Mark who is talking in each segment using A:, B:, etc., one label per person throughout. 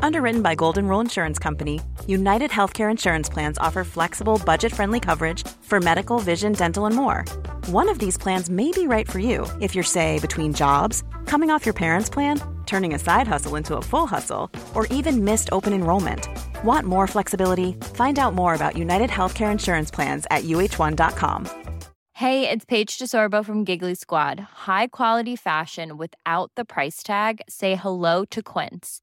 A: Underwritten by Golden Rule Insurance Company, United Healthcare Insurance Plans offer flexible, budget friendly coverage for medical, vision, dental, and more. One of these plans may be right for you if you're, say, between jobs, coming off your parents' plan, turning a side hustle into a full hustle, or even missed open enrollment. Want more flexibility? Find out more about United Healthcare Insurance Plans at uh1.com.
B: Hey, it's Paige DeSorbo from Giggly Squad. High quality fashion without the price tag. Say hello to Quince.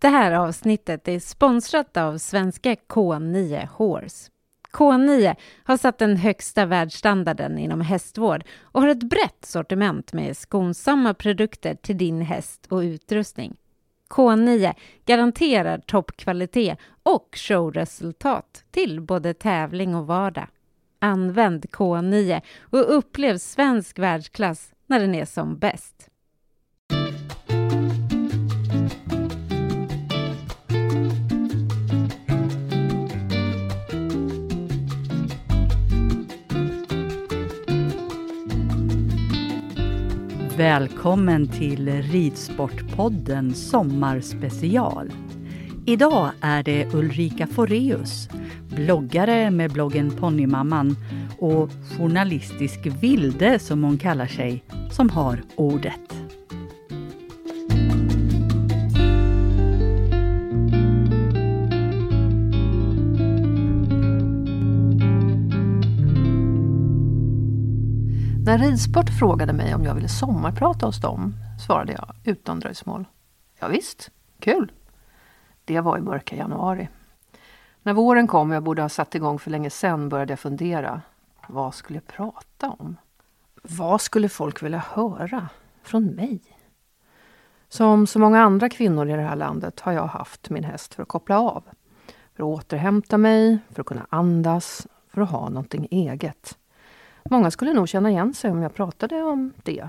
C: Det här avsnittet är sponsrat av svenska K9 Horse. K9 har satt den högsta världsstandarden inom hästvård och har ett brett sortiment med skonsamma produkter till din häst och utrustning. K9 garanterar toppkvalitet och showresultat till både tävling och vardag. Använd K9 och upplev svensk världsklass när den är som bäst.
D: Välkommen till Ridsportpodden Sommarspecial. Idag är det Ulrika Foreus, bloggare med bloggen Ponnymamman och journalistisk vilde som hon kallar sig, som har ordet.
E: När Ridsport frågade mig om jag ville sommarprata hos dem svarade jag utan dröjsmål. Ja, visst, kul! Det var i mörka januari. När våren kom och jag borde ha satt igång för länge sen började jag fundera. Vad skulle jag prata om? Vad skulle folk vilja höra från mig? Som så många andra kvinnor i det här landet har jag haft min häst för att koppla av. För att återhämta mig, för att kunna andas, för att ha någonting eget. Många skulle nog känna igen sig om jag pratade om det.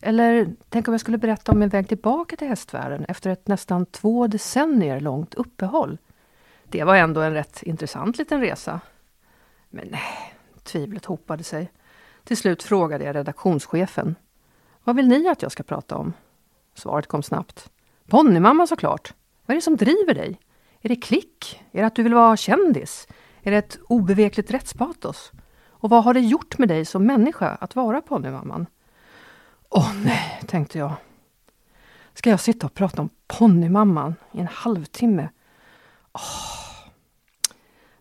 E: Eller tänk om jag skulle berätta om min väg tillbaka till hästvärlden efter ett nästan två decennier långt uppehåll. Det var ändå en rätt intressant liten resa. Men nej, tvivlet hopade sig. Till slut frågade jag redaktionschefen. Vad vill ni att jag ska prata om? Svaret kom snabbt. Ponnymamma såklart. Vad är det som driver dig? Är det klick? Är det att du vill vara kändis? Är det ett obevekligt rättspatos? Och vad har det gjort med dig som människa att vara ponnymamman? Åh nej, tänkte jag. Ska jag sitta och prata om ponnymamman i en halvtimme? Oh.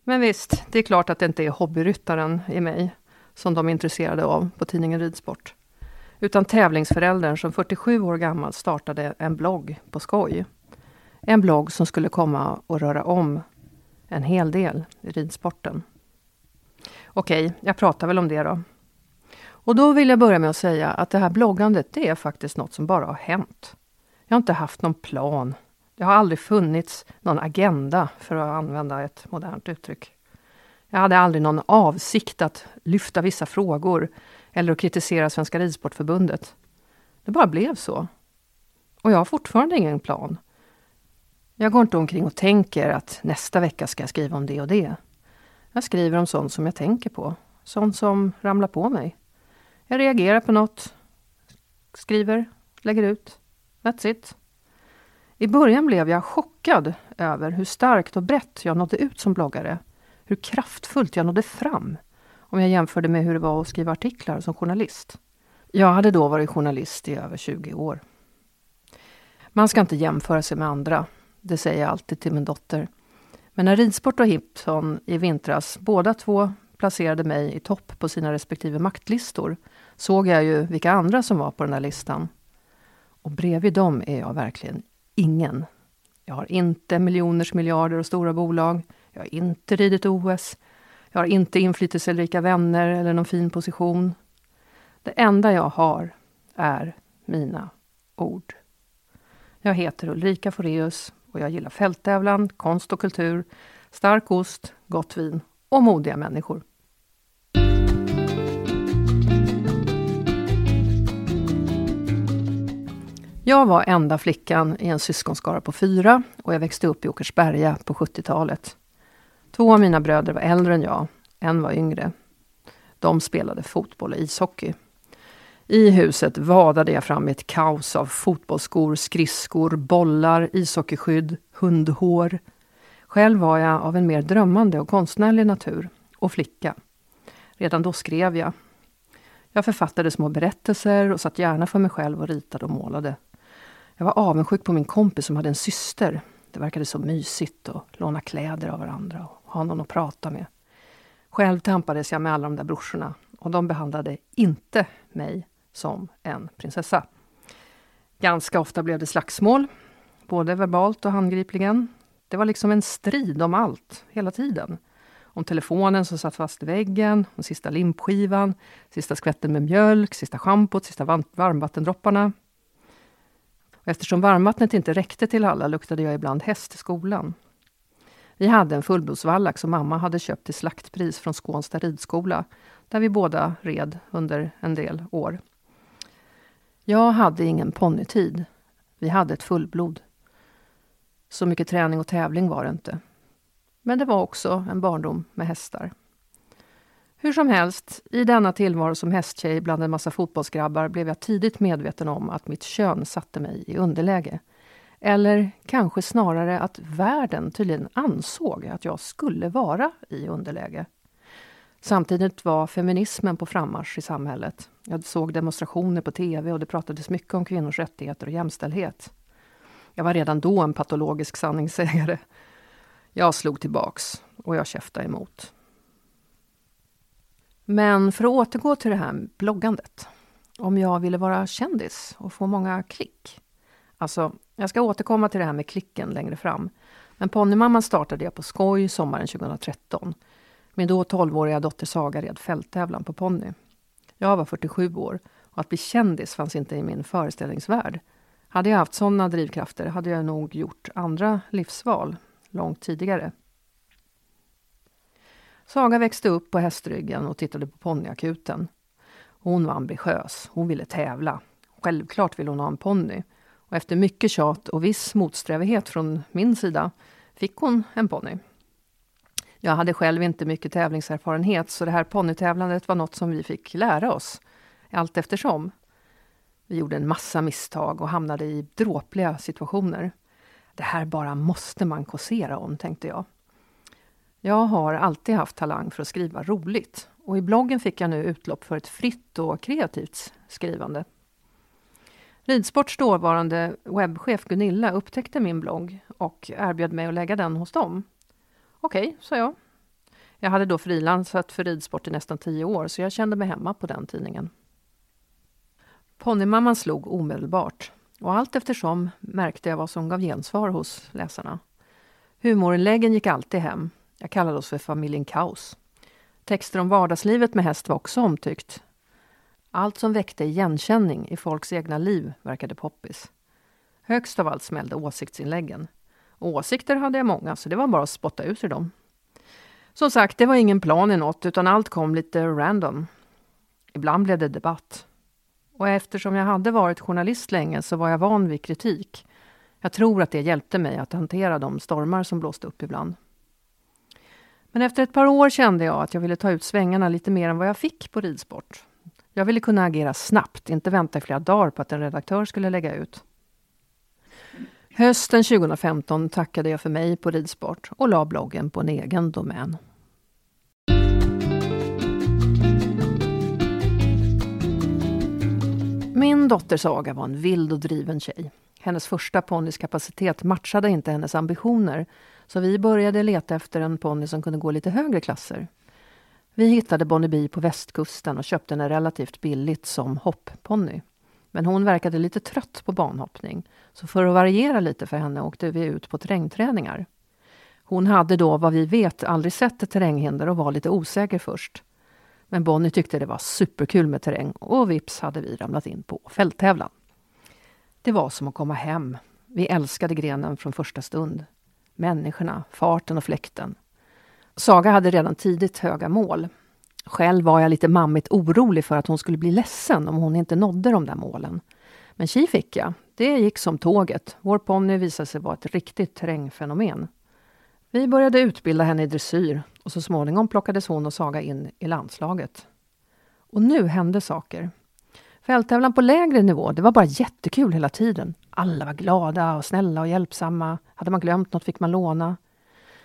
E: Men visst, det är klart att det inte är hobbyryttaren i mig som de är intresserade av på tidningen Ridsport. Utan tävlingsföräldern som 47 år gammal startade en blogg på skoj. En blogg som skulle komma och röra om en hel del i ridsporten. Okej, jag pratar väl om det då. Och då vill jag börja med att säga att det här bloggandet, det är faktiskt något som bara har hänt. Jag har inte haft någon plan. Det har aldrig funnits någon agenda, för att använda ett modernt uttryck. Jag hade aldrig någon avsikt att lyfta vissa frågor eller att kritisera Svenska Ridsportförbundet. Det bara blev så. Och jag har fortfarande ingen plan. Jag går inte omkring och tänker att nästa vecka ska jag skriva om det och det. Jag skriver om sånt som jag tänker på, sånt som ramlar på mig. Jag reagerar på något, skriver, lägger ut. That's it. I början blev jag chockad över hur starkt och brett jag nådde ut som bloggare. Hur kraftfullt jag nådde fram om jag jämförde med hur det var att skriva artiklar som journalist. Jag hade då varit journalist i över 20 år. Man ska inte jämföra sig med andra. Det säger jag alltid till min dotter. Men när Ridsport och Hipton i vintras båda två placerade mig i topp på sina respektive maktlistor såg jag ju vilka andra som var på den här listan. Och bredvid dem är jag verkligen ingen. Jag har inte miljoners miljarder och stora bolag. Jag har inte ridit OS. Jag har inte inflytelserika vänner eller någon fin position. Det enda jag har är mina ord. Jag heter Ulrika Foreus och jag gillar fälttävlan, konst och kultur, stark ost, gott vin och modiga människor. Jag var enda flickan i en syskonskara på fyra och jag växte upp i Åkersberga på 70-talet. Två av mina bröder var äldre än jag, en var yngre. De spelade fotboll och ishockey. I huset vadade jag fram i ett kaos av fotbollsskor, skridskor, bollar, ishockeyskydd, hundhår. Själv var jag av en mer drömmande och konstnärlig natur och flicka. Redan då skrev jag. Jag författade små berättelser och satt gärna för mig själv och ritade och målade. Jag var avundsjuk på min kompis som hade en syster. Det verkade så mysigt att låna kläder av varandra och ha någon att prata med. Själv tampades jag med alla de där brorsorna och de behandlade inte mig som en prinsessa. Ganska ofta blev det slagsmål, både verbalt och handgripligen. Det var liksom en strid om allt, hela tiden. Om telefonen som satt fast i väggen, om sista limpskivan, sista skvätten med mjölk, sista schampot, sista varmvattendropparna. Och eftersom varmvattnet inte räckte till alla luktade jag ibland häst i skolan. Vi hade en fullblodsvallack som mamma hade köpt till slaktpris från Skånsta ridskola, där vi båda red under en del år. Jag hade ingen ponnytid. Vi hade ett fullblod. Så mycket träning och tävling var det inte. Men det var också en barndom med hästar. Hur som helst, i denna tillvaro som hästtjej bland en massa fotbollsgrabbar blev jag tidigt medveten om att mitt kön satte mig i underläge. Eller kanske snarare att världen tydligen ansåg att jag skulle vara i underläge. Samtidigt var feminismen på frammarsch i samhället. Jag såg demonstrationer på tv och det pratades mycket om kvinnors rättigheter och jämställdhet. Jag var redan då en patologisk sanningssägare. Jag slog tillbaks och jag käftade emot. Men för att återgå till det här bloggandet. Om jag ville vara kändis och få många klick. Alltså, jag ska återkomma till det här med klicken längre fram. Men Ponnymamman startade jag på skoj sommaren 2013. Min då 12-åriga dotter Saga red fälttävlan på ponny. Jag var 47 år och att bli kändis fanns inte i min föreställningsvärld. Hade jag haft sådana drivkrafter hade jag nog gjort andra livsval långt tidigare. Saga växte upp på hästryggen och tittade på ponnyakuten. Hon var ambitiös, hon ville tävla. Självklart ville hon ha en ponny. Och efter mycket tjat och viss motsträvighet från min sida fick hon en ponny. Jag hade själv inte mycket tävlingserfarenhet så det här ponnytävlandet var något som vi fick lära oss allt eftersom. Vi gjorde en massa misstag och hamnade i dråpliga situationer. Det här bara måste man kåsera om, tänkte jag. Jag har alltid haft talang för att skriva roligt och i bloggen fick jag nu utlopp för ett fritt och kreativt skrivande. Ridsports dåvarande webbchef Gunilla upptäckte min blogg och erbjöd mig att lägga den hos dem. Okej, okay, sa jag. Jag hade då frilansat för ridsport i nästan tio år så jag kände mig hemma på den tidningen. Ponnymamman slog omedelbart och allt eftersom märkte jag vad som gav gensvar hos läsarna. Humorinläggen gick alltid hem. Jag kallade oss för familjen Kaos. Texter om vardagslivet med häst var också omtyckt. Allt som väckte igenkänning i folks egna liv verkade poppis. Högst av allt smällde åsiktsinläggen. Åsikter hade jag många, så det var bara att spotta ut ur dem. Som sagt, det var ingen plan i något, utan allt kom lite random. Ibland blev det debatt. Och eftersom jag hade varit journalist länge så var jag van vid kritik. Jag tror att det hjälpte mig att hantera de stormar som blåste upp ibland. Men efter ett par år kände jag att jag ville ta ut svängarna lite mer än vad jag fick på ridsport. Jag ville kunna agera snabbt, inte vänta i flera dagar på att en redaktör skulle lägga ut. Hösten 2015 tackade jag för mig på ridsport och la bloggen på en egen domän. Min dotter Saga var en vild och driven tjej. Hennes första ponnys kapacitet matchade inte hennes ambitioner så vi började leta efter en ponny som kunde gå lite högre klasser. Vi hittade Bonneby på västkusten och köpte henne relativt billigt som hoppponny. Men hon verkade lite trött på banhoppning så för att variera lite för henne åkte vi ut på terrängträningar. Hon hade då, vad vi vet, aldrig sett ett terränghinder och var lite osäker först. Men Bonnie tyckte det var superkul med terräng och vips hade vi ramlat in på fälttävlan. Det var som att komma hem. Vi älskade grenen från första stund. Människorna, farten och fläkten. Saga hade redan tidigt höga mål. Själv var jag lite mammigt orolig för att hon skulle bli ledsen om hon inte nådde de där målen. Men tji fick jag. Det gick som tåget. Vår ponny visade sig vara ett riktigt terrängfenomen. Vi började utbilda henne i dressyr och så småningom plockades hon och Saga in i landslaget. Och nu hände saker. Fälttävlan på lägre nivå, det var bara jättekul hela tiden. Alla var glada och snälla och hjälpsamma. Hade man glömt något fick man låna.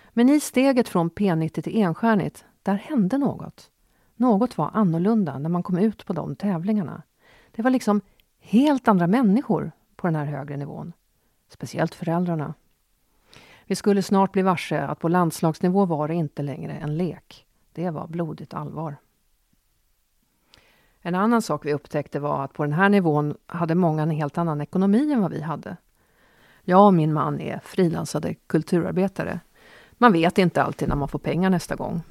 E: Men i steget från P90 till enstjärnigt, där hände något. Något var annorlunda när man kom ut på de tävlingarna. Det var liksom helt andra människor på den här högre nivån. Speciellt föräldrarna. Vi skulle snart bli varse att på landslagsnivå var det inte längre en lek. Det var blodigt allvar. En annan sak vi upptäckte var att på den här nivån hade många en helt annan ekonomi än vad vi hade. Jag och min man är frilansade kulturarbetare. Man vet inte alltid när man får pengar nästa gång.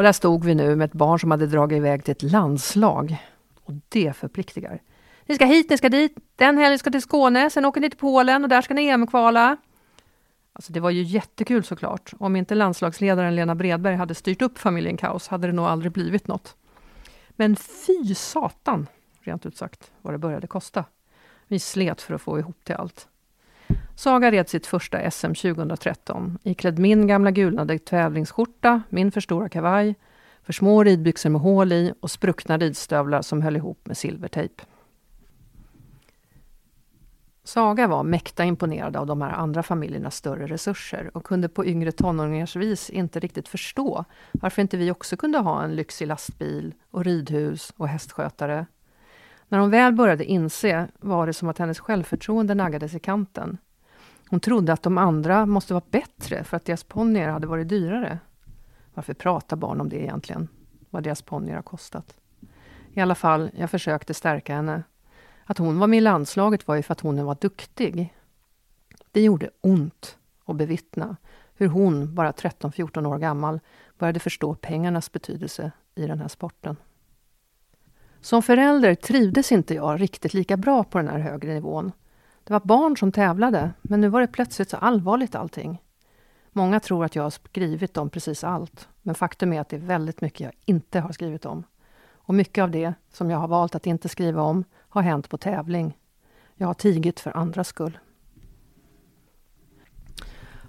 E: Och där stod vi nu med ett barn som hade dragit iväg till ett landslag. Och det förpliktigar. Ni ska hit, ni ska dit, den helgen ska till Skåne, sen åker ni till Polen och där ska ni EM-kvala. Alltså det var ju jättekul såklart. Om inte landslagsledaren Lena Bredberg hade styrt upp familjen Kaos hade det nog aldrig blivit något. Men fy satan, rent ut sagt, vad det började kosta. Vi slet för att få ihop till allt. Saga red sitt första SM 2013 iklädd min gamla gulnade tävlingsskjorta, min för stora kavaj, för små ridbyxor med hål i och spruckna ridstövlar som höll ihop med silvertejp. Saga var mäkta imponerad av de här andra familjernas större resurser och kunde på yngre tonåringars vis inte riktigt förstå varför inte vi också kunde ha en lyxig lastbil och ridhus och hästskötare. När hon väl började inse var det som att hennes självförtroende naggades i kanten. Hon trodde att de andra måste vara bättre för att deras ponnyer hade varit dyrare. Varför pratar barn om det egentligen? Vad deras ponnyer har kostat. I alla fall, jag försökte stärka henne att hon var med i landslaget var ju för att hon var duktig. Det gjorde ont att bevittna hur hon, bara 13-14 år gammal, började förstå pengarnas betydelse i den här sporten. Som förälder trivdes inte jag riktigt lika bra på den här högre nivån. Det var barn som tävlade, men nu var det plötsligt så allvarligt allting. Många tror att jag har skrivit om precis allt, men faktum är att det är väldigt mycket jag inte har skrivit om. Och mycket av det som jag har valt att inte skriva om har hänt på tävling. Jag har tigit för andras skull.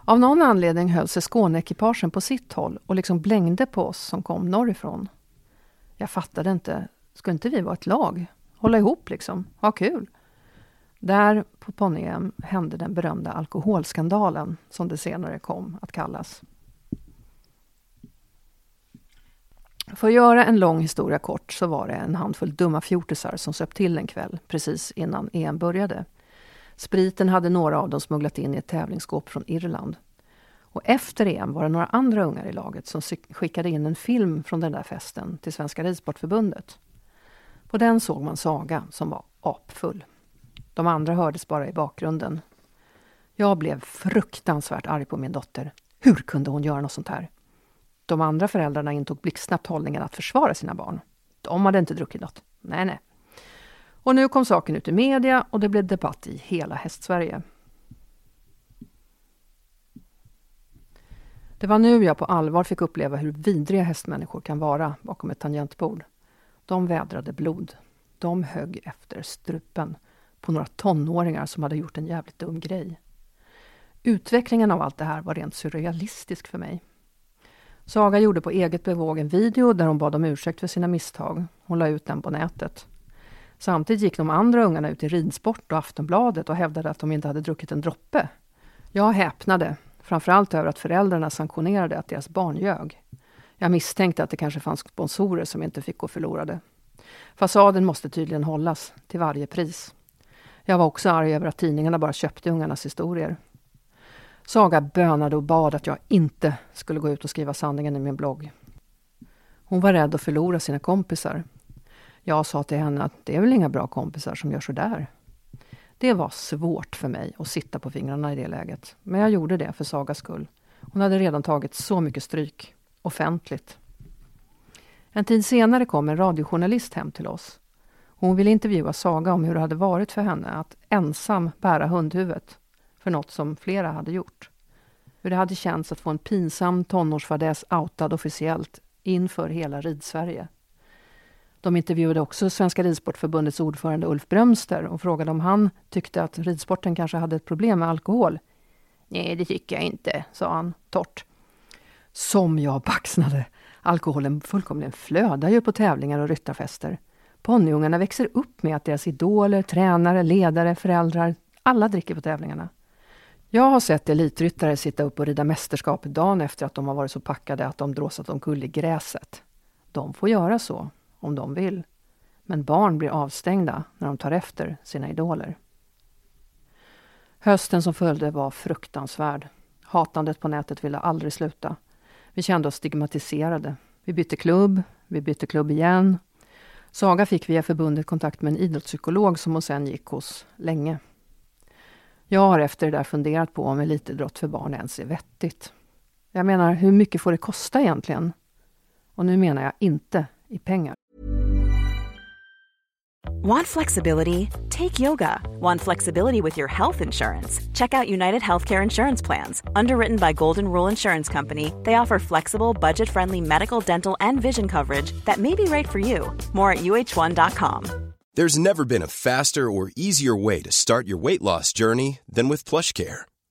E: Av någon anledning höll sig Skåneekipagen på sitt håll och liksom blängde på oss som kom norrifrån. Jag fattade inte. Skulle inte vi vara ett lag? Hålla ihop liksom? Ha kul? Där på ponny hände den berömda alkoholskandalen, som det senare kom att kallas. För att göra en lång historia kort så var det en handfull dumma fjortisar som söp till en kväll precis innan EM började. Spriten hade några av dem smugglat in i ett tävlingsskåp från Irland. Och efter EM var det några andra ungar i laget som skickade in en film från den där festen till Svenska Ridsportförbundet. På den såg man Saga som var apfull. De andra hördes bara i bakgrunden. Jag blev fruktansvärt arg på min dotter. Hur kunde hon göra något sånt här? De andra föräldrarna intog blixtsnabbt hållningen att försvara sina barn. De hade inte druckit något. Nej, nej. Och nu kom saken ut i media och det blev debatt i hela Hästsverige. Det var nu jag på allvar fick uppleva hur vidriga hästmänniskor kan vara bakom ett tangentbord. De vädrade blod. De högg efter strupen på några tonåringar som hade gjort en jävligt dum grej. Utvecklingen av allt det här var rent surrealistisk för mig. Saga gjorde på eget bevåg en video där hon bad om ursäkt för sina misstag. Hon la ut den på nätet. Samtidigt gick de andra ungarna ut i Ridsport och Aftonbladet och hävdade att de inte hade druckit en droppe. Jag häpnade, framförallt över att föräldrarna sanktionerade att deras barn ljög. Jag misstänkte att det kanske fanns sponsorer som inte fick gå förlorade. Fasaden måste tydligen hållas, till varje pris. Jag var också arg över att tidningarna bara köpte ungarnas historier. Saga bönade och bad att jag inte skulle gå ut och skriva sanningen i min blogg. Hon var rädd att förlora sina kompisar. Jag sa till henne att det är väl inga bra kompisar som gör så där. Det var svårt för mig att sitta på fingrarna i det läget. Men jag gjorde det för Sagas skull. Hon hade redan tagit så mycket stryk, offentligt. En tid senare kom en radiojournalist hem till oss. Hon ville intervjua Saga om hur det hade varit för henne att ensam bära hundhuvudet för något som flera hade gjort. Hur det hade känts att få en pinsam tonårsfadäs outad officiellt inför hela Ridsverige. De intervjuade också Svenska Ridsportförbundets ordförande Ulf Brömster och frågade om han tyckte att ridsporten kanske hade ett problem med alkohol. Nej, det tycker jag inte, sa han torrt. Som jag baxnade! Alkoholen fullkomligen flödar ju på tävlingar och ryttarfester. Ponnyungarna växer upp med att deras idoler, tränare, ledare, föräldrar, alla dricker på tävlingarna. Jag har sett elitryttare sitta upp och rida mästerskap dagen efter att de har varit så packade att de dråsat omkull i gräset. De får göra så, om de vill. Men barn blir avstängda när de tar efter sina idoler. Hösten som följde var fruktansvärd. Hatandet på nätet ville aldrig sluta. Vi kände oss stigmatiserade. Vi bytte klubb, vi bytte klubb igen. Saga fick via förbundet kontakt med en idrottspsykolog som hon sen gick hos länge. Jag har efter det där funderat på om elitidrott för barn ens är vettigt. Jag menar, hur mycket får det kosta egentligen? Och nu menar jag inte i pengar.
A: Want flexibility? Take yoga. Want flexibility with your health insurance? Check out United Healthcare Insurance Plans. Underwritten by Golden Rule Insurance Company, they offer flexible, budget friendly medical, dental, and vision coverage that may be right for you. More at uh1.com.
F: There's never been a faster or easier way to start your weight loss journey than with PlushCare.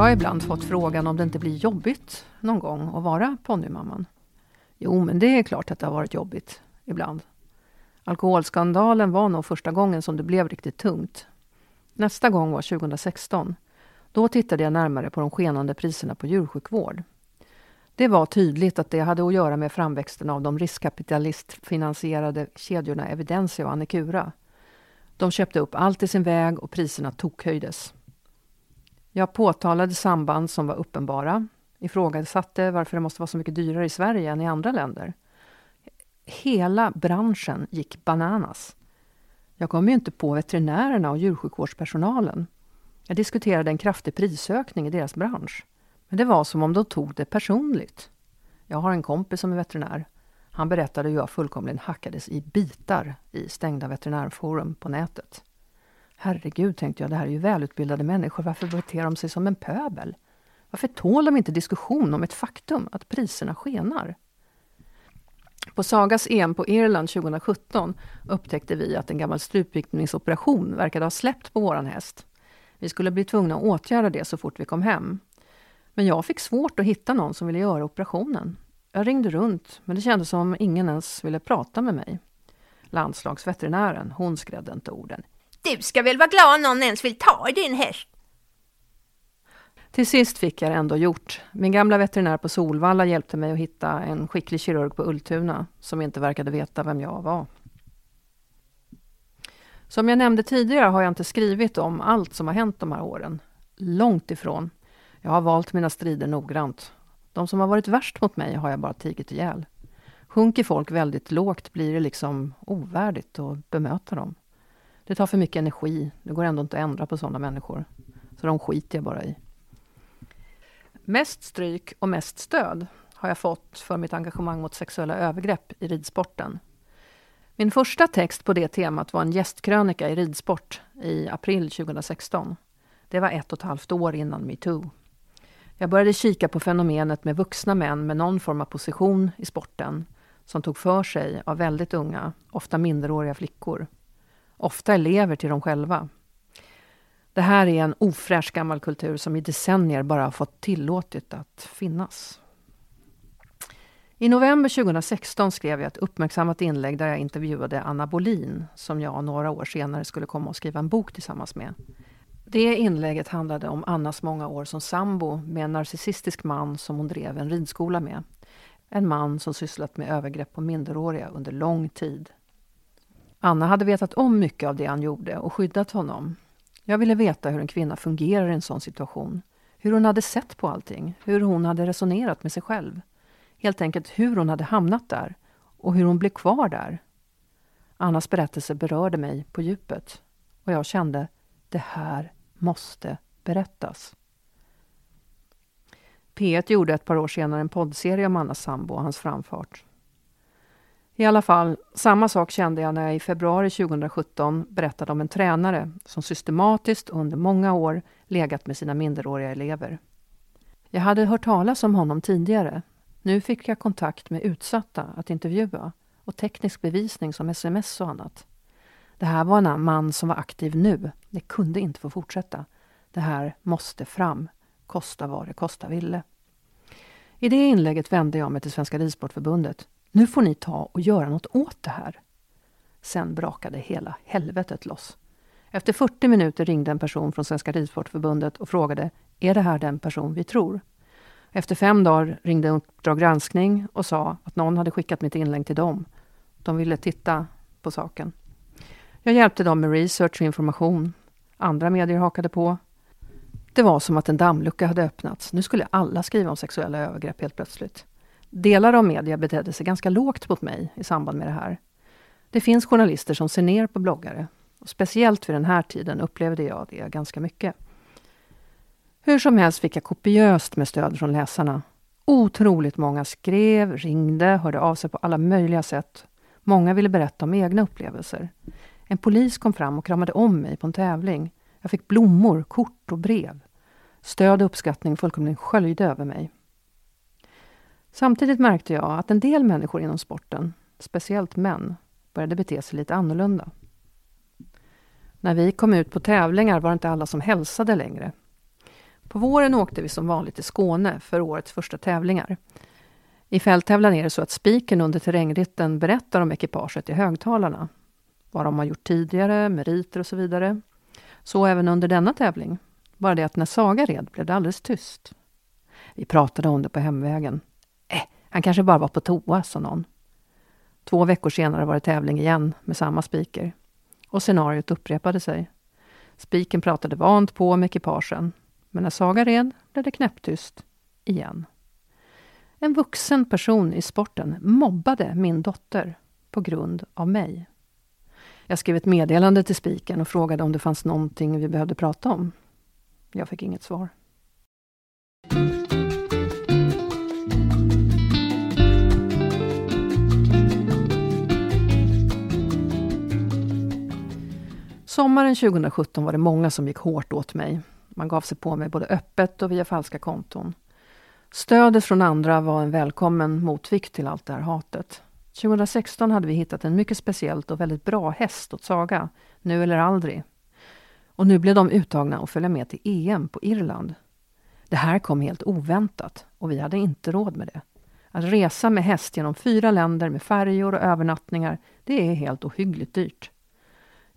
E: Jag har ibland fått frågan om det inte blir jobbigt någon gång att vara ponnymamman. Jo, men det är klart att det har varit jobbigt ibland. Alkoholskandalen var nog första gången som det blev riktigt tungt. Nästa gång var 2016. Då tittade jag närmare på de skenande priserna på djursjukvård. Det var tydligt att det hade att göra med framväxten av de riskkapitalistfinansierade kedjorna Evidensia och Annikura. De köpte upp allt i sin väg och priserna tokhöjdes. Jag påtalade samband som var uppenbara, ifrågasatte varför det måste vara så mycket dyrare i Sverige än i andra länder. Hela branschen gick bananas. Jag kom ju inte på veterinärerna och djursjukvårdspersonalen. Jag diskuterade en kraftig prisökning i deras bransch. Men det var som om de tog det personligt. Jag har en kompis som är veterinär. Han berättade hur jag fullkomligen hackades i bitar i stängda veterinärforum på nätet. Herregud, tänkte jag, det här är ju välutbildade människor. Varför beter de sig som en pöbel? Varför tål de inte diskussion om ett faktum, att priserna skenar? På Sagas EM på Irland 2017 upptäckte vi att en gammal strupvikningsoperation verkade ha släppt på våran häst. Vi skulle bli tvungna att åtgärda det så fort vi kom hem. Men jag fick svårt att hitta någon som ville göra operationen. Jag ringde runt, men det kändes som ingen ens ville prata med mig. Landslagsveterinären, hon skrädde inte orden.
G: Du ska väl vara glad någon ens vill ta i din häst?
E: Till sist fick jag det ändå gjort. Min gamla veterinär på Solvalla hjälpte mig att hitta en skicklig kirurg på Ultuna som inte verkade veta vem jag var. Som jag nämnde tidigare har jag inte skrivit om allt som har hänt de här åren. Långt ifrån. Jag har valt mina strider noggrant. De som har varit värst mot mig har jag bara tigit ihjäl. Sjunker folk väldigt lågt blir det liksom ovärdigt att bemöta dem. Det tar för mycket energi. Det går ändå inte att ändra på sådana människor. Så de skiter jag bara i. Mest stryk och mest stöd har jag fått för mitt engagemang mot sexuella övergrepp i ridsporten. Min första text på det temat var en gästkrönika i ridsport i april 2016. Det var ett och ett halvt år innan metoo. Jag började kika på fenomenet med vuxna män med någon form av position i sporten som tog för sig av väldigt unga, ofta minderåriga flickor. Ofta elever till dem själva. Det här är en ofräsch gammal kultur som i decennier bara har fått tillåtit att finnas. I november 2016 skrev jag ett uppmärksammat inlägg där jag intervjuade Anna Bolin som jag några år senare skulle komma och skriva en bok tillsammans med. Det inlägget handlade om Annas många år som sambo med en narcissistisk man som hon drev en ridskola med. En man som sysslat med övergrepp på minderåriga under lång tid. Anna hade vetat om mycket av det han gjorde och skyddat honom. Jag ville veta hur en kvinna fungerar i en sån situation. Hur hon hade sett på allting, hur hon hade resonerat med sig själv. Helt enkelt hur hon hade hamnat där och hur hon blev kvar där. Annas berättelse berörde mig på djupet och jag kände, det här måste berättas. P1 gjorde ett par år senare en poddserie om Annas sambo och hans framfart. I alla fall, samma sak kände jag när jag i februari 2017 berättade om en tränare som systematiskt under många år legat med sina minderåriga elever. Jag hade hört talas om honom tidigare. Nu fick jag kontakt med utsatta att intervjua och teknisk bevisning som sms och annat. Det här var en man som var aktiv nu. Det kunde inte få fortsätta. Det här måste fram, kosta vad det kosta ville. I det inlägget vände jag mig till Svenska Ridsportförbundet. Nu får ni ta och göra något åt det här. Sen brakade hela helvetet loss. Efter 40 minuter ringde en person från Svenska Ridsportförbundet och frågade Är det här den person vi tror? Efter fem dagar ringde Uppdrag granskning och sa att någon hade skickat mitt inlägg till dem. De ville titta på saken. Jag hjälpte dem med research och information. Andra medier hakade på. Det var som att en dammlucka hade öppnats. Nu skulle alla skriva om sexuella övergrepp helt plötsligt. Delar av media betedde sig ganska lågt mot mig i samband med det här. Det finns journalister som ser ner på bloggare. Och speciellt vid den här tiden upplevde jag det ganska mycket. Hur som helst fick jag kopiöst med stöd från läsarna. Otroligt många skrev, ringde, hörde av sig på alla möjliga sätt. Många ville berätta om egna upplevelser. En polis kom fram och kramade om mig på en tävling. Jag fick blommor, kort och brev. Stöd och uppskattning fullkomligen sköljde över mig. Samtidigt märkte jag att en del människor inom sporten, speciellt män, började bete sig lite annorlunda. När vi kom ut på tävlingar var det inte alla som hälsade längre. På våren åkte vi som vanligt till Skåne för årets första tävlingar. I fälttävlan är det så att spiken under terrängritten berättar om ekipaget i högtalarna. Vad de har gjort tidigare, meriter och så vidare. Så även under denna tävling. Bara det att när Saga red blev det alldeles tyst. Vi pratade om det på hemvägen. Han kanske bara var på toa, sa någon. Två veckor senare var det tävling igen med samma spiker. Och scenariot upprepade sig. Spiken pratade vant på med ekipagen. Men när Saga red blev det knäpptyst. Igen. En vuxen person i sporten mobbade min dotter på grund av mig. Jag skrev ett meddelande till spiken och frågade om det fanns någonting vi behövde prata om. Jag fick inget svar. Sommaren 2017 var det många som gick hårt åt mig. Man gav sig på mig både öppet och via falska konton. Stödet från andra var en välkommen motvikt till allt det här hatet. 2016 hade vi hittat en mycket speciellt och väldigt bra häst åt Saga, nu eller aldrig. Och nu blev de uttagna att följa med till EM på Irland. Det här kom helt oväntat och vi hade inte råd med det. Att resa med häst genom fyra länder med färjor och övernattningar, det är helt ohyggligt dyrt.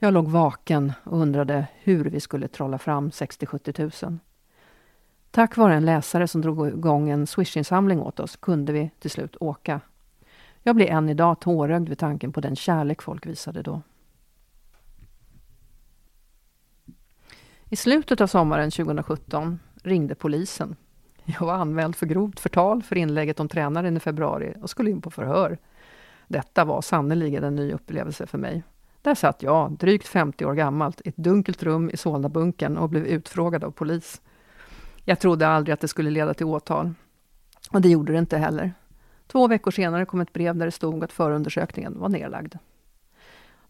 E: Jag låg vaken och undrade hur vi skulle trolla fram 60-70 000. Tack vare en läsare som drog igång en swishinsamling åt oss kunde vi till slut åka. Jag blir än idag tårögd vid tanken på den kärlek folk visade då. I slutet av sommaren 2017 ringde polisen. Jag var anmäld för grovt förtal för inlägget om tränaren i februari och skulle in på förhör. Detta var sannerligen en ny upplevelse för mig. Där satt jag, drygt 50 år gammalt, i ett dunkelt rum i Solnabunkern och blev utfrågad av polis. Jag trodde aldrig att det skulle leda till åtal. Och det gjorde det inte heller. Två veckor senare kom ett brev där det stod att förundersökningen var nedlagd.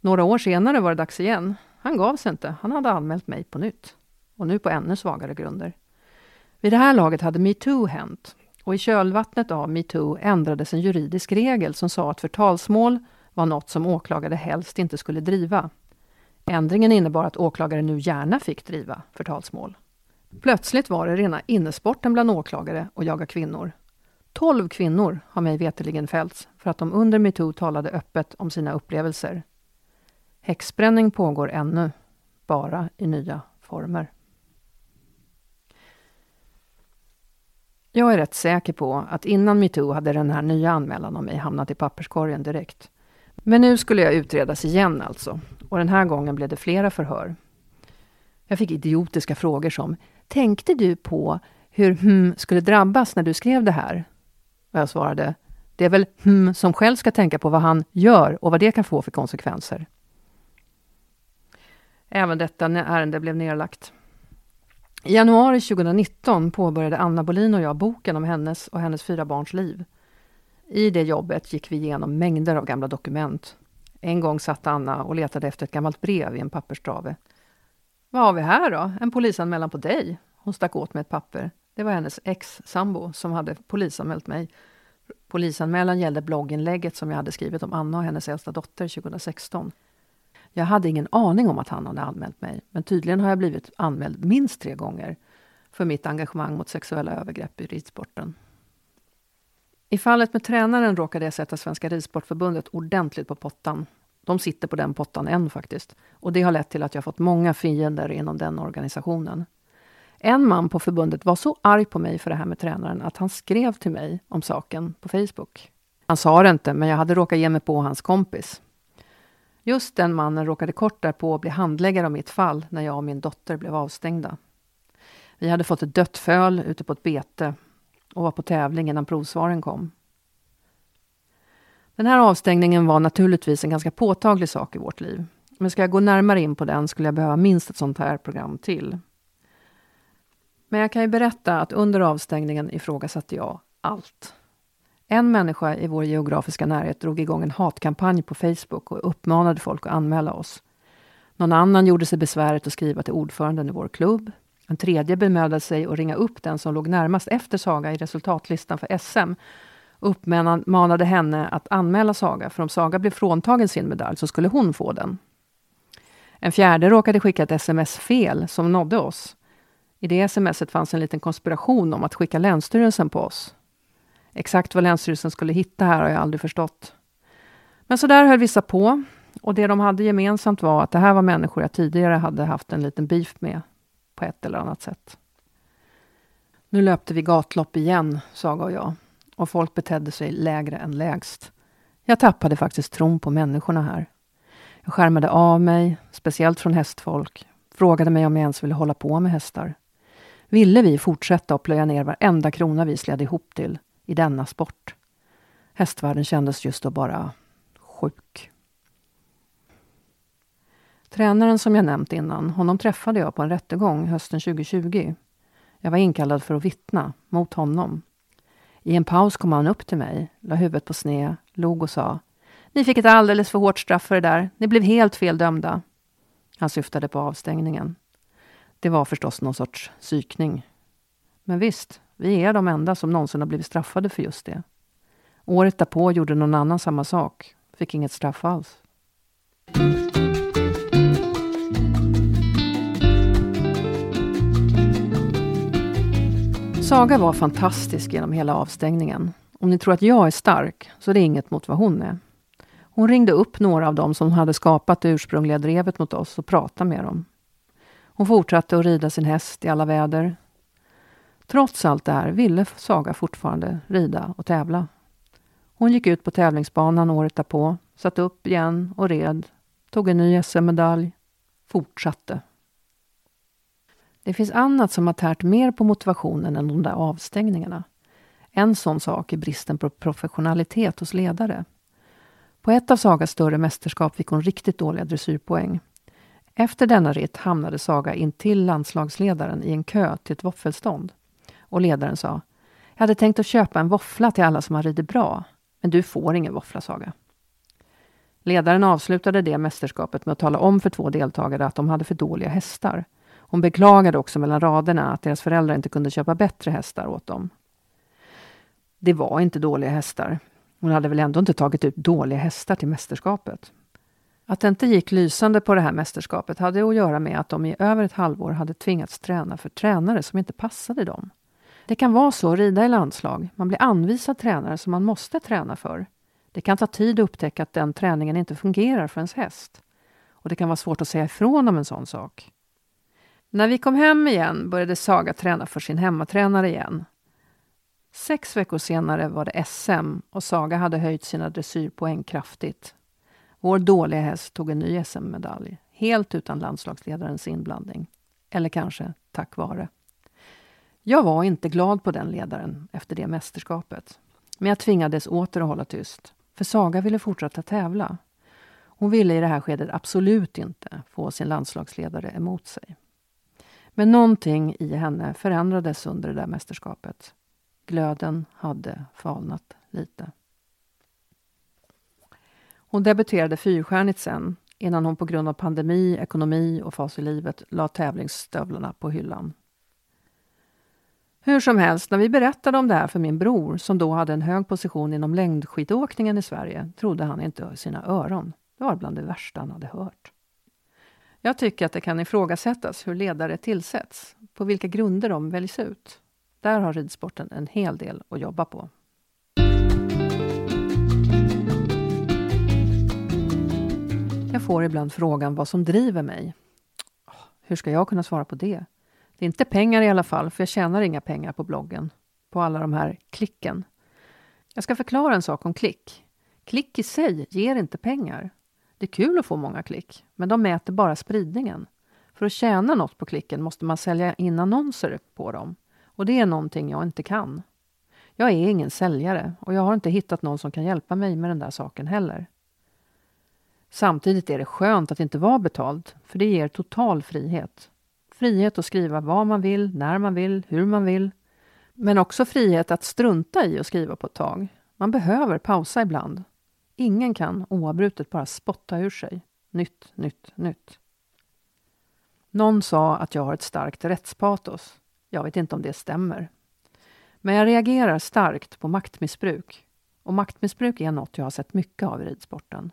E: Några år senare var det dags igen. Han gav sig inte. Han hade anmält mig på nytt. Och nu på ännu svagare grunder. Vid det här laget hade metoo hänt. Och i kölvattnet av metoo ändrades en juridisk regel som sa att förtalsmål var något som åklagare helst inte skulle driva. Ändringen innebar att åklagare nu gärna fick driva förtalsmål. Plötsligt var det rena innesporten bland åklagare att jaga kvinnor. Tolv kvinnor har mig veterligen fällts för att de under metoo talade öppet om sina upplevelser. Häxbränning pågår ännu, bara i nya former. Jag är rätt säker på att innan metoo hade den här nya anmälan om mig hamnat i papperskorgen direkt. Men nu skulle jag utredas igen alltså. Och den här gången blev det flera förhör. Jag fick idiotiska frågor som Tänkte du på hur hm skulle drabbas när du skrev det här? Och jag svarade Det är väl hm som själv ska tänka på vad han gör och vad det kan få för konsekvenser. Även detta ärende blev nedlagt. I januari 2019 påbörjade Anna Bolin och jag boken om hennes och hennes fyra barns liv. I det jobbet gick vi igenom mängder av gamla dokument. En gång satt Anna och letade efter ett gammalt brev i en pappersdrave. Vad har vi här då? En polisanmälan på dig? Hon stack åt med ett papper. Det var hennes ex-sambo som hade polisanmält mig. Polisanmälan gällde blogginlägget som jag hade skrivit om Anna och hennes äldsta dotter 2016. Jag hade ingen aning om att han hade anmält mig, men tydligen har jag blivit anmäld minst tre gånger för mitt engagemang mot sexuella övergrepp i ridsporten. I fallet med tränaren råkade jag sätta Svenska Ridsportförbundet ordentligt på pottan. De sitter på den pottan än faktiskt. Och det har lett till att jag fått många fiender inom den organisationen. En man på förbundet var så arg på mig för det här med tränaren att han skrev till mig om saken på Facebook. Han sa det inte, men jag hade råkat ge mig på hans kompis. Just den mannen råkade kort därpå bli handläggare av mitt fall när jag och min dotter blev avstängda. Vi hade fått ett dött föl ute på ett bete och var på tävling innan provsvaren kom. Den här avstängningen var naturligtvis en ganska påtaglig sak i vårt liv. Men ska jag gå närmare in på den skulle jag behöva minst ett sånt här program till. Men jag kan ju berätta att under avstängningen ifrågasatte jag allt. En människa i vår geografiska närhet drog igång en hatkampanj på Facebook och uppmanade folk att anmäla oss. Någon annan gjorde sig besväret att skriva till ordföranden i vår klubb. En tredje bemödade sig att ringa upp den som låg närmast efter Saga i resultatlistan för SM och uppmanade henne att anmäla Saga, för om Saga blev fråntagen sin medalj så skulle hon få den. En fjärde råkade skicka ett sms-fel som nådde oss. I det smset fanns en liten konspiration om att skicka Länsstyrelsen på oss. Exakt vad Länsstyrelsen skulle hitta här har jag aldrig förstått. Men så där höll vissa på. Och det de hade gemensamt var att det här var människor jag tidigare hade haft en liten beef med på ett eller annat sätt. Nu löpte vi gatlopp igen, Saga och jag. Och folk betedde sig lägre än lägst. Jag tappade faktiskt tron på människorna här. Jag skärmade av mig, speciellt från hästfolk. Frågade mig om jag ens ville hålla på med hästar. Ville vi fortsätta att plöja ner varenda krona vi släde ihop till i denna sport? Hästvärlden kändes just då bara sjuk. Tränaren som jag nämnt innan, honom träffade jag på en rättegång hösten 2020. Jag var inkallad för att vittna mot honom. I en paus kom han upp till mig, la huvudet på sned, log och sa Ni fick ett alldeles för hårt straff för det där. Ni blev helt fel dömda. Han syftade på avstängningen. Det var förstås någon sorts psykning. Men visst, vi är de enda som någonsin har blivit straffade för just det. Året därpå gjorde någon annan samma sak. Fick inget straff alls. Saga var fantastisk genom hela avstängningen. Om ni tror att jag är stark, så är det inget mot vad hon är. Hon ringde upp några av dem som hade skapat det ursprungliga drevet mot oss och pratade med dem. Hon fortsatte att rida sin häst i alla väder. Trots allt det här ville Saga fortfarande rida och tävla. Hon gick ut på tävlingsbanan året därpå, satte upp igen och red, tog en ny SM-medalj, fortsatte. Det finns annat som har tärt mer på motivationen än de där avstängningarna. En sån sak är bristen på professionalitet hos ledare. På ett av Sagas större mästerskap fick hon riktigt dåliga dressyrpoäng. Efter denna ritt hamnade Saga in till landslagsledaren i en kö till ett våffelstånd. Och ledaren sa Jag hade tänkt att köpa en våffla till alla som har ridit bra, men du får ingen våffla, Saga. Ledaren avslutade det mästerskapet med att tala om för två deltagare att de hade för dåliga hästar. Hon beklagade också mellan raderna att deras föräldrar inte kunde köpa bättre hästar åt dem. Det var inte dåliga hästar. Hon hade väl ändå inte tagit ut dåliga hästar till mästerskapet. Att det inte gick lysande på det här mästerskapet hade att göra med att de i över ett halvår hade tvingats träna för tränare som inte passade dem. Det kan vara så att rida i landslag. Man blir anvisad tränare som man måste träna för. Det kan ta tid att upptäcka att den träningen inte fungerar för ens häst. Och det kan vara svårt att säga ifrån om en sån sak. När vi kom hem igen började Saga träna för sin hemmatränare igen. Sex veckor senare var det SM och Saga hade höjt sina dressyrpoäng kraftigt. Vår dåliga häst tog en ny SM-medalj, helt utan landslagsledarens inblandning. Eller kanske tack vare. Jag var inte glad på den ledaren efter det mästerskapet. Men jag tvingades åter att hålla tyst, för Saga ville fortsätta tävla. Hon ville i det här skedet absolut inte få sin landslagsledare emot sig. Men någonting i henne förändrades under det där mästerskapet. Glöden hade falnat lite. Hon debuterade fyrstjärnigt sen, innan hon på grund av pandemi, ekonomi och fas i livet la tävlingsstövlarna på hyllan. Hur som helst, när vi berättade om det här för min bror, som då hade en hög position inom längdskidåkningen i Sverige, trodde han inte sina öron. Det var bland det värsta han hade hört. Jag tycker att det kan ifrågasättas hur ledare tillsätts, på vilka grunder de väljs ut. Där har ridsporten en hel del att jobba på. Jag får ibland frågan vad som driver mig. Hur ska jag kunna svara på det? Det är inte pengar i alla fall, för jag tjänar inga pengar på bloggen, på alla de här klicken. Jag ska förklara en sak om klick. Klick i sig ger inte pengar. Det är kul att få många klick, men de mäter bara spridningen. För att tjäna något på klicken måste man sälja in annonser på dem. Och det är någonting jag inte kan. Jag är ingen säljare och jag har inte hittat någon som kan hjälpa mig med den där saken heller. Samtidigt är det skönt att inte vara betald, för det ger total frihet. Frihet att skriva vad man vill, när man vill, hur man vill. Men också frihet att strunta i att skriva på ett tag. Man behöver pausa ibland. Ingen kan oavbrutet bara spotta ur sig. Nytt, nytt, nytt. Någon sa att jag har ett starkt rättspatos. Jag vet inte om det stämmer. Men jag reagerar starkt på maktmissbruk. Och maktmissbruk är något jag har sett mycket av i ridsporten.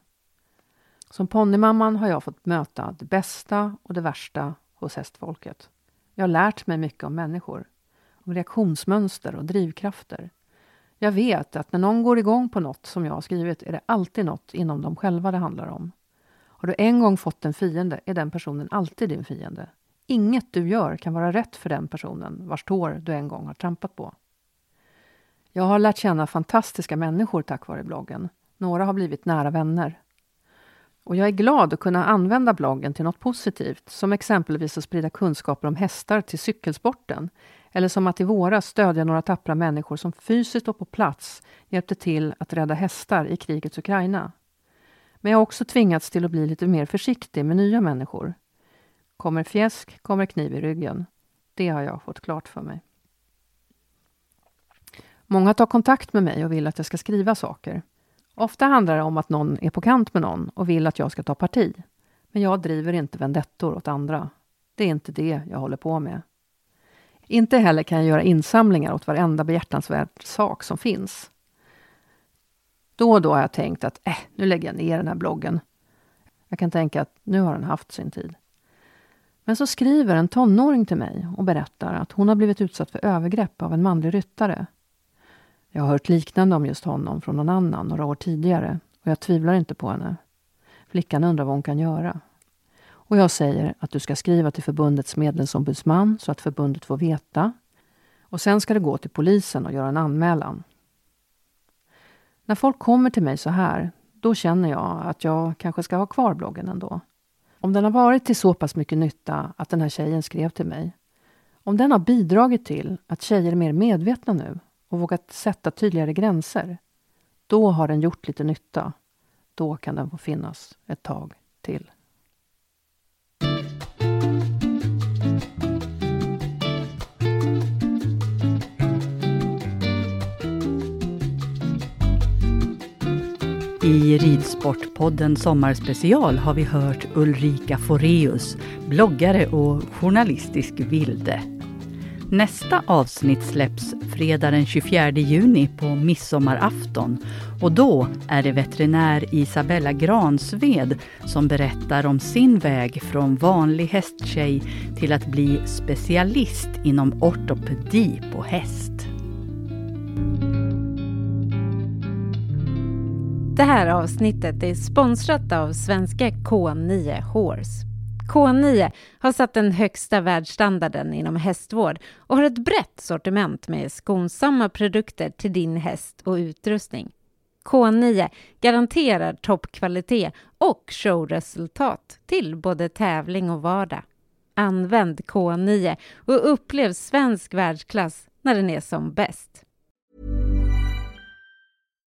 E: Som ponnymamman har jag fått möta det bästa och det värsta hos hästfolket. Jag har lärt mig mycket om människor, om reaktionsmönster och drivkrafter. Jag vet att när någon går igång på något som jag har skrivit är det alltid något inom dem själva det handlar om. Har du en gång fått en fiende är den personen alltid din fiende. Inget du gör kan vara rätt för den personen vars tår du en gång har trampat på. Jag har lärt känna fantastiska människor tack vare bloggen. Några har blivit nära vänner. Och jag är glad att kunna använda bloggen till något positivt, som exempelvis att sprida kunskaper om hästar till cykelsporten, eller som att i våras stödja några tappra människor som fysiskt och på plats hjälpte till att rädda hästar i krigets Ukraina. Men jag har också tvingats till att bli lite mer försiktig med nya människor. Kommer fjäsk, kommer kniv i ryggen. Det har jag fått klart för mig. Många tar kontakt med mig och vill att jag ska skriva saker. Ofta handlar det om att någon är på kant med någon och vill att jag ska ta parti. Men jag driver inte vendettor åt andra. Det är inte det jag håller på med. Inte heller kan jag göra insamlingar åt varenda behjärtansvärd sak som finns. Då och då har jag tänkt att eh, nu lägger jag ner den här bloggen. Jag kan tänka att nu har den haft sin tid. Men så skriver en tonåring till mig och berättar att hon har blivit utsatt för övergrepp av en manlig ryttare. Jag har hört liknande om just honom från någon annan några år tidigare och jag tvivlar inte på henne. Flickan undrar vad hon kan göra. Och jag säger att du ska skriva till förbundets medlemsombudsman så att förbundet får veta. Och sen ska det gå till polisen och göra en anmälan. När folk kommer till mig så här, då känner jag att jag kanske ska ha kvar bloggen ändå. Om den har varit till så pass mycket nytta att den här tjejen skrev till mig. Om den har bidragit till att tjejer är mer medvetna nu och vågat sätta tydligare gränser. Då har den gjort lite nytta. Då kan den få finnas ett tag till.
D: I Ridsportpodden Sommarspecial har vi hört Ulrika Foreus, bloggare och journalistisk vilde. Nästa avsnitt släpps fredag den 24 juni på midsommarafton och då är det veterinär Isabella Gransved som berättar om sin väg från vanlig hästtjej till att bli specialist inom ortopedi på häst.
C: Det här avsnittet är sponsrat av svenska K9 Horse. K9 har satt den högsta världsstandarden inom hästvård och har ett brett sortiment med skonsamma produkter till din häst och utrustning. K9 garanterar toppkvalitet och showresultat till både tävling och vardag. Använd K9 och upplev svensk världsklass när den är som bäst.